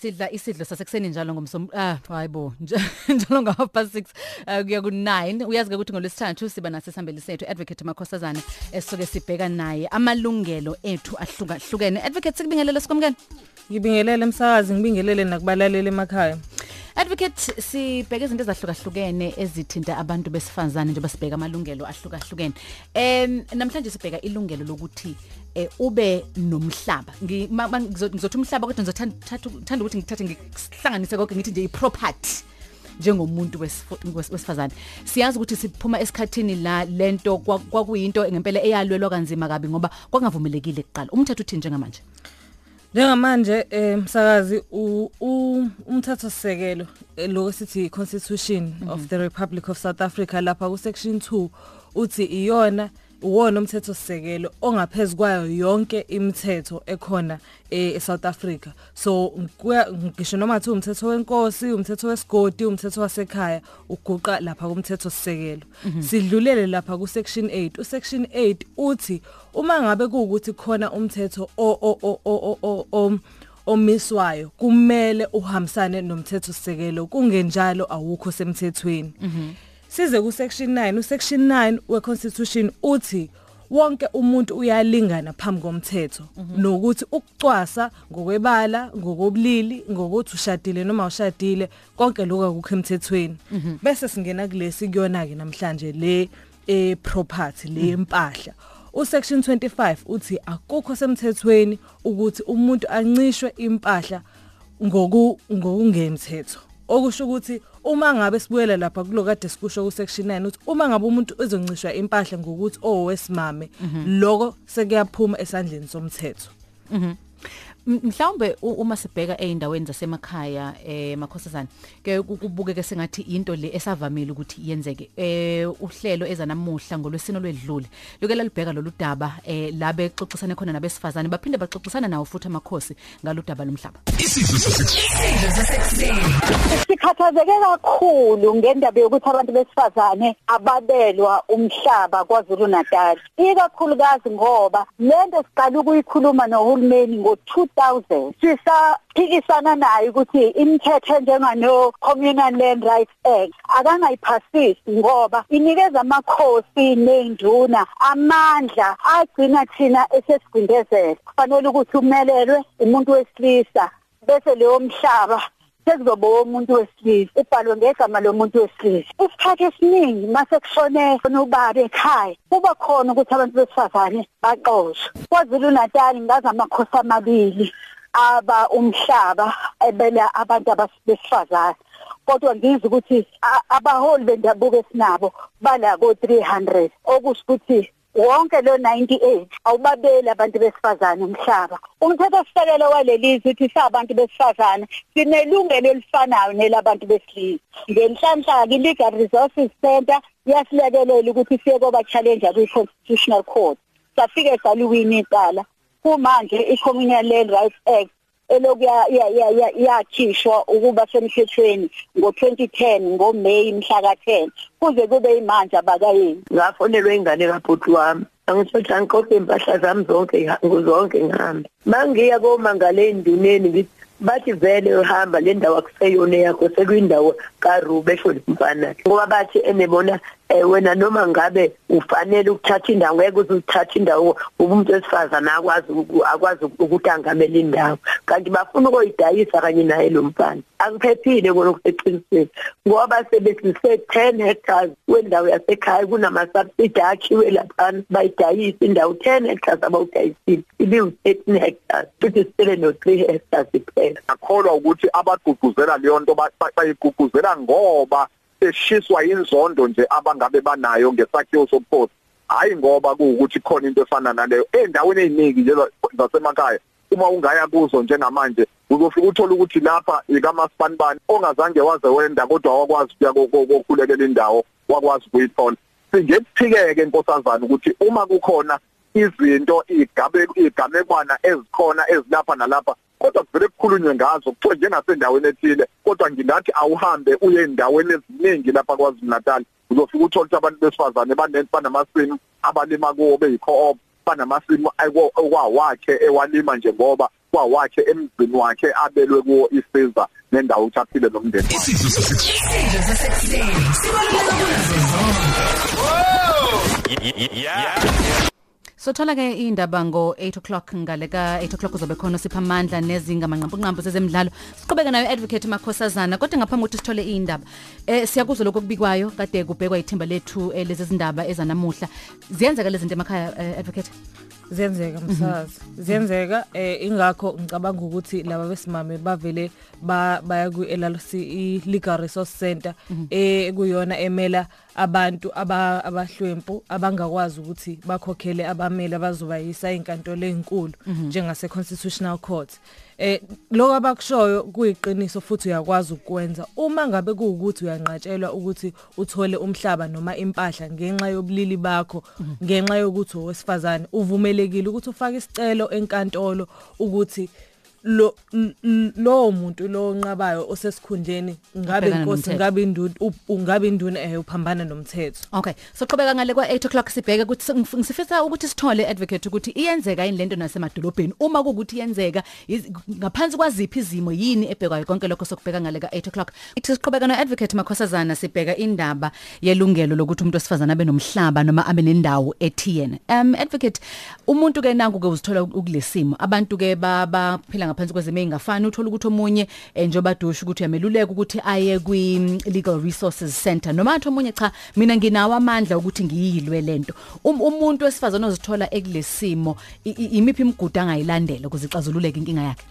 sidla isidlo sasekuseni njalo ngomsom ah hayibo njalo nga half past 6 uh, kuya ku 9 uyazi ukuthi ngolesithathu siba nasesihambeli sethu advocate Makhosazana esuke sibheka naye amalungelo ethu ahlukahlukene. Advocate sikubingelele sikomkene ngibingelele emsakazi ngibingelele nakubalaleli emakhaya. Advocate sibheke izinto ezahlukahlukene ezithinta abantu besifazane njengoba sibheka amalungelo ahlukahlukene. Em namhlanje sibheka ilungelo lokuthi eh ube nomhlaba. Ngizothi umhlaba kodwa ngizothanda thanda ukuthi ngithathe ngihlanganise konke ngithi nje iproperty njengomuntu wesifazane. Siyazi ukuthi siphuma esikhathini la lento kwakuyinto ngempela eyalwelwa kanzima kabi ngoba kwangavumelekile kuqala. Umthetho uthini njengamanje? Njengamanje emsakazi umthetho sisekelo lo sithi constitution of the Republic of South Africa lapha ku section 2 uthi iyona uwona umthetho sisekelo ongaphezulu kwayo yonke imithetho ekhona eSouth Africa. So ngisho noma thi umthetho wenkosi umthetho wesigodi umthetho wasekhaya uguqa lapha kumthetho sisekelo sidlulele lapha ku section 8 u section 8 uthi uma ngabe kuukuthi khona umthetho o omiswayo kumele uhambisane nomthetho sisekelo kungenjalo awukho semthethweni. Size ku section 9 u section 9 we constitution uthi wonke umuntu uyalingana phambi komthetho nokuthi ukucwasa ngokwebala ngokobulili ngokuthi ushadile noma ushadile konke lokho akukho emthethweni. Bese singena kulesi kuyona ke namhlanje le e property le impahla usection 25 uthi akukho semthethweni ukuthi umuntu ancishwe impahla ngoku ngokungemthetho. Okusho ukuthi uma ngabe sibuyela lapha kulokade sikusho ku section 9 uthi uma ngabe umuntu ezoncishwa impahla ngokuthi owesimame lokho sekuyaphuma esandleni somthetho. Mhm. Mhlawumbe uma sibheka eindaweni zasemakhaya eh makhosazana ke kubukeke sengathi into le esavamile ukuthi yenzeke eh uhlelo ezanamuhla ngolwesino lwedlule. Loke lalibheka lolu daba eh labe xoxisana khona nabesifazane baphinde baxoxisana nawo futhi amakhosi ngaludaba lomhlaba. Isidlo sasekuseni sikhathazeke kakhulu ngendaba yokuthi abantu besifazane ababelwa umhlaba kwaZulu Natal ikakhulukazi ngoba lento siqala ukuyikhuluma nohulumeni ngo2 2000 sisaphikisana naye ukuthi imithetho enjengano Communal Land Rights Act. Akangayiphasisi ngoba inikeza amakhosi neinduna amandla agcina thina esesigcindezela kufanele ukuthi umelelwe umuntu wesilisa bese leyo mhlaba sekuzoba umuntu wesilisa ubhalwe ngegama lomuntu wesilisa. Isikhathi esiningi mase kushone ubaba ekhaya kuba khona ukuthi abantu besifazane baxoshwe. kwaZulu Natal ngaza amakhosi amabili aba umhlaba ebela abantu abasifazane kodwa ngizwe ukuthi abaholi bendabuko esinabo bala ko 300 okusho ukuthi wonke lo 98 awubabeli abantu besifazane umhlaba. Umthetho sisekelo walelizwe uthi sabantu besifazane sinelungelo elifanayo nelabantu besilisa. Ngenhlanhla ke legal resources center yasilekelela ukuthi siye koba challenge kwi constitutional court. Safike saliwina icala. Kumanje i-communal land rights act elokuya yakhishwa ukuba semthethweni ngo2010 ngoMay mhla ka10 kuze kube imanje abakayeni. Ngafonelwe ingane kabhuti wami. Angisho angiqoqe impahla zami zonke ngizonke ngihambe mangiya komangale enduneni ngithi bathi vele uhamba le ndawo akuseyona yakho sekuyindawo kaRube esho mfana ngoba bathi enebona wena noma ngabe ufanele ukuthatha indawo ngeke uzuthatha indawo umuntu wesifazana akwazi akwazi ukuthi angamele indawo. Kanti bafuna ukuyidayisa kanye naye lo mfana. Angiphephile kona ukuseqinisweni ngoba sebesise 10 hectares wendawo yasekhaya kunama subsidy akhiwe lapha bayidayisa indawo 10 hectares abawudayisile ibe 13 hectares futhi sele no 3 hectares iphela. Akholwa ukuthi abagqugquzela leyo nto bayigqugquzela ngoba eshiswa inzondo nje abangabe banayo ngesakhiwo sobukhosi hayi ngoba kuukuthi khona into efana naleyo. Endaweni eziningi nje zasemakhaya uma ungaya kuzo njengamanje uzofika uthola ukuthi lapha ikamaspanibani ongazange waze wenda kodwa wakwazi ukuya kokhulekela indawo wakwazi ukuyithola. Singephike nkosazana ukuthi uma kukhona izinto igabe igamekwana ezikhona ezilapha nalapha kodwa kuvele kukhulunywe ngazo kuthiwe njengasendaweni ethile kodwa ngingathi awuhambe uye endaweni eziningi lapha kwaZulu Natal uzofika uthola ukuthi abantu besifazane banamasimu abalima kuwo beyi-co-op banamasimu okwawakhe ewalima nje ngoba kwawakhe emzini wakhe abelwe kuwo isiza nendawo ukuthi aphile nomndeni wakhe Isidlo sasekuseni. Isidlo sasekuseni. Sibaluleke kunazo zonke. Sothola ke indaba ngo 8 o'clock ngale ka 8 o'clock uzobe khona sipha amandla nezinga manqampunqampu zezemidlalo. Siqhubeka nayo advocate Makhosazana kodwa ngaphambi kokuthi sithole indaba. Eh siyakuzwa lokho kubikwayo kade kubhekwa ithimba lethu eh, lezi zindaba ezanamuhla. Ziyenzeka lezi zinto emakhaya eh, advocate? Ziyenzeka msazi. Ziyenzeka eh ingakho ngicabanga ukuthi laba besimame bavele ba- baya ku LLC i Legal Resource Center eh kuyona emela abantu aba abahlwempu abangakwazi ukuthi bakhokhele abameli abazobayisa inkantolo ezinkulu njengase Constitutional Court. Eh lokho abakushoyo kuyiqiniso futhi uyakwazi ukwenza. Uma ngabe kuukuthi uyanqatshelwa ukuthi uthole umhlaba noma impahla ngenxa yobulili bakho ngenxa yokuthi owesifazane uvumelekile ukuthi ufake isicelo enkantolo ukuthi lo l- l- lo muntu lo onqabayo osesikhundleni ngabe Ubhekana inkosi nomthetho. ngabe induna ungabe induna eh uphambana nomthetho Okay, so qhubeka ngale kwa 8 o'clock sibheke ukuthi ngif- ngisifisa ukuthi sithole advocate ukuthi iyenzeka yini lento nasemadolobheni uma kuukuthi iyenzeka iz- ngaphansi kwaziphi izimo yini ebhekwayo konke lokho sokubheka ngale ka 8 o'clock. Ithi siqhubeka no advocate Makhosazana sibheka indaba yelungelo lokuthi umuntu wesifazana abe nomhlaba noma abe nendawo ethiyene. Um advocate umuntu ke nanku ke uzithola ukulesimo abantu ke baphila ngaphansi kwezimo ezingafani uthola ukuthi omunye eh, njoba dusha ukuthi uyameluleka ukuthi aye kwi mm, Legal Resources Center. Noma athi omunye cha mina nginawo amandla ukuthi ngiyilwe lento Um- umuntu wesifazana ozithola ekulesimo i- i- imiphi imigudu angayilandela ukuze ixazululeke inkinga yakhe?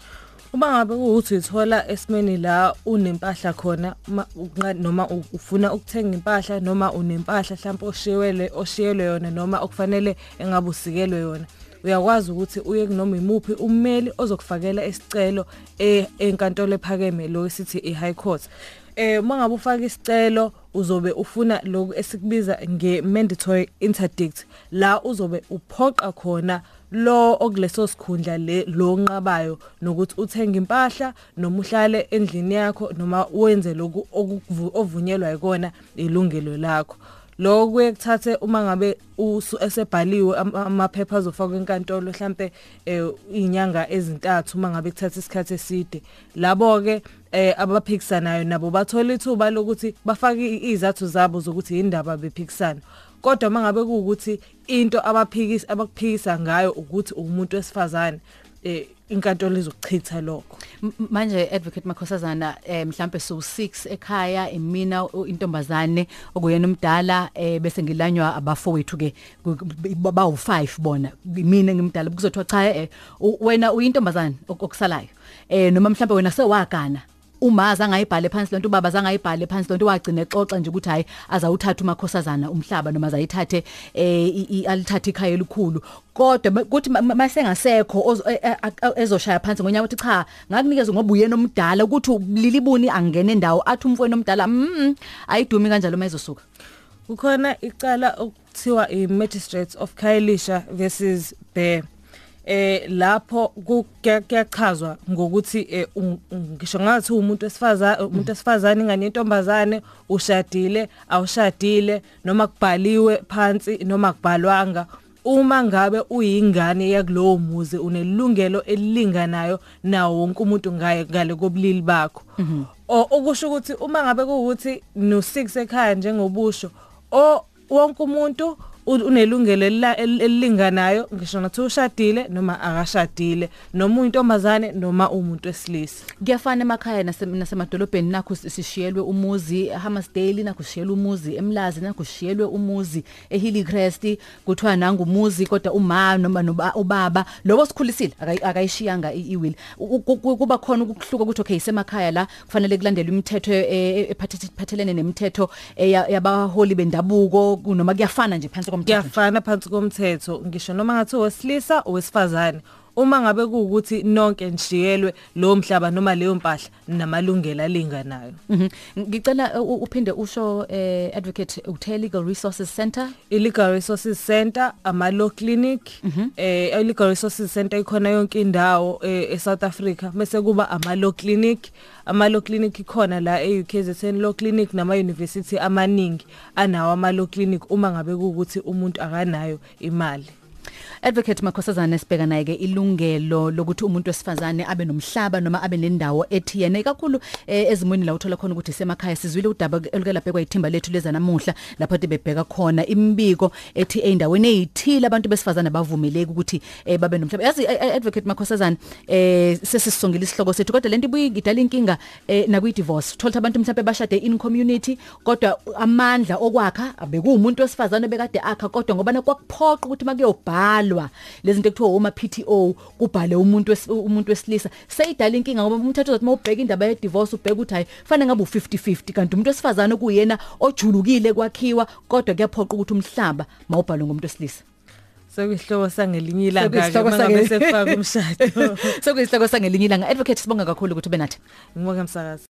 Uma ngabe ukuthi uthola esimeni la unempahla khona ma- unqa- noma u- ufuna ukuthenga impahla noma unempahla mhlawumbe oshiyelwe oshiyelwe yona noma okufanele engabe usikelwe yona uyakwazi ukuthi uye kunoma imuphi ummeli ozokufakela isicelo e- enkantolo ephakeme lo esithi i-high court. Eh mangabe ufaka isicelo uzobe ufuna lokhu esikubiza nge-mandatory interdict la uzobe uphoqa khona lo okuleso sikhundla le lo nqabayo nokuthi uthenga impahla noma uhlale endlini yakho noma wenze lokhu okuvu- ovunyelwa ikona ilungelo lakho. Lokho kuye kuthathe uma ngabe usu esebhaliwe am- amaphepha azofakwa enkantolo mhlambe eh, inyanga ezintathu uma ngabe kuthatha isikhathi eside. Labo ke eh abaphikisanayo nabo bathola ithuba lokuthi bafake izathu zabo zokuthi indaba bephikisana. Kodwa mangabe kuukuthi into abaphikisa abakuphikisa ngayo ukuthi umuntu wesifazane eh inkantolo izokuchitha lokho? M- manje advocate Makhosazana eh mhlambe so 6 ekhaya imina u- intombazane okuyena umdala eh bese ngilanywa abafowethu ke ba u5 bona. Mina ngimdala kuzothiwa cha eh u- wena uyintombazane ok- okusalayo. Eh noma mhlambe wena sewagana umaza angayibhale phansi lonto ubaba zangayibhale phansi lonto wagcina exoxa nje ukuthi hayi azawuthatha umakhosazana umhlaba noma azayithathe eh i- i- alithathe ikhaya elikhulu. Kodwa ma- kuthi ma- ma- masengasekho ozo- e- e- a- ezoshaya phansi ngonyaka uthi cha ngakunikeza ngoba uyena omdala ukuthi lilibuni angene endawo athi umfweni omdala mm ayidumi kanjalo mayizosuka kukhona icala okuthiwa i-magistrates of Khayelitsha versus Bear. Eh lapho ku- kuya- kuyachazwa ngokuthi eh, ngisho ngathi umuntu wesifazane umuntu wesifazane ingane yentombazane ushadile awushadile noma kubhaliwe phansi noma kubhalwanga. Uma ngabe uyingane yakulowo muzi unelungelo elilinganayo nawo wonke umuntu ngaye ngale kobulili bakho. O- okusho ukuthi uma ngabe kuwukuthi no6 ekhaya njengobusho o wonke umuntu unelungelo elila- el- elilinganayo ngisho nathi ushadile noma akashadile noma uyintombazane noma umuntu wesilisa. Kuyafana emakhaya nase- nasemadolobheni nakho si- sishiyelwe umuzi Hammersdale nakho sishiyelwe umuzi eMlazi nakho sishiyelwe umuzi eHillcrest kuthiwa nangumuzi kodwa uma noma noba- ubaba lobo sikhulisile akayi- akayishiyanga i- iwill U- ku- ku- kuba khona ukuhluka ukuthi okay semakhaya la kufanele kulandelwe imithetho eh, eh, ephathe- ephathelene nemithetho eh, ya- yabaholi bendabuko ku- noma kuyafana nje phansi komthetho nje. kuyafana phansi komthetho ngisho noma ngathi owesilisa owesifazane uma ngabe kuukuthi nonke nishiyelwe lo mhlaba noma leyo mpahla namalungelo alinganayo. Mhm. ngicela uh, uphinde usho eh, advocate uthe legal resources center? I-legal resources center ama-law clinic eh i-legal resources center ikhona yonke indawo eh, e-south africa. Bese kuba ama-law clinic. Ama-law clinic ikhona la e-ukzn law clinic nama-university amaningi anawo ama-law clinic uma ngabe kuwukuthi umuntu akanayo imali. Advocate Makhosazana sibheka naye ke ilungelo lokuthi umuntu wesifazane abe nomhlaba noma abe nendawo ethiyene kakhulu eh, ezimweni la uthola khona ukuthi semakhaya sizwile udaba olukelabhekwa ithimba lethu leza namuhla lapho ade bebheka khona imbiko ethi endaweni ezithile abantu besifazane bavumeleke ukuthi eh, babe nomhlaba. Yazi eh, eh, Advocate Makhosazana eh sesisongela isihloko sethu kodwa lento ibuye idala inkinga eh, nakuyi divorce uthola ukuthi abantu mhlawumbe bashade in community kodwa amandla okwakha abekumuntu wesifazane bekade akha kodwa ngoba nakwakuphoqa ukuthi makuyobhalwa lezi zinto ekuthiwa uma PTO kubhale umuntu umuntu wesilisa seyidala inkinga ngoba umthetho uzothi mawubheka indaba ye divorce ubheka ukuthi hayi fanele ngabe u50-50 kanti umuntu wesifazane kuyena ojulukile kwakhiwa kodwa kuyaphoqa ukuthi umhlaba mawubhalwe ngomuntu wesilisa. Sekuyihloko sangelinye ilanga ke mangabe sekufaka umshado. Sekuyisihloko sangelinye ilanga. Advocate sibonga kakhulu ukuthi benathi Ngibonga msakazi.